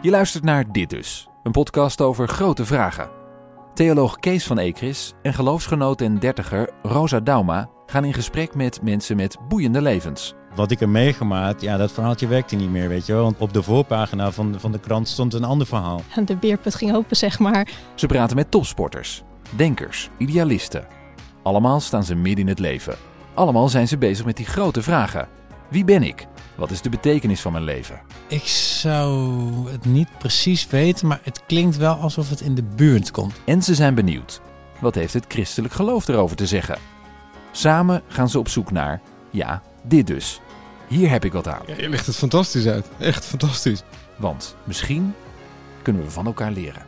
Je luistert naar Dit Dus, een podcast over grote vragen. Theoloog Kees van Ekris en geloofsgenoot en dertiger Rosa Dauma gaan in gesprek met mensen met boeiende levens. Wat ik er meegemaakt, ja, dat verhaaltje werkte niet meer, weet je wel. Want op de voorpagina van, van de krant stond een ander verhaal. De beerput ging open, zeg maar. Ze praten met topsporters, denkers, idealisten. Allemaal staan ze midden in het leven. Allemaal zijn ze bezig met die grote vragen. Wie ben ik? Wat is de betekenis van mijn leven? Ik zou het niet precies weten, maar het klinkt wel alsof het in de buurt komt. En ze zijn benieuwd. Wat heeft het christelijk geloof erover te zeggen? Samen gaan ze op zoek naar, ja, dit dus. Hier heb ik wat aan. Ja, je legt het fantastisch uit. Echt fantastisch. Want misschien kunnen we van elkaar leren.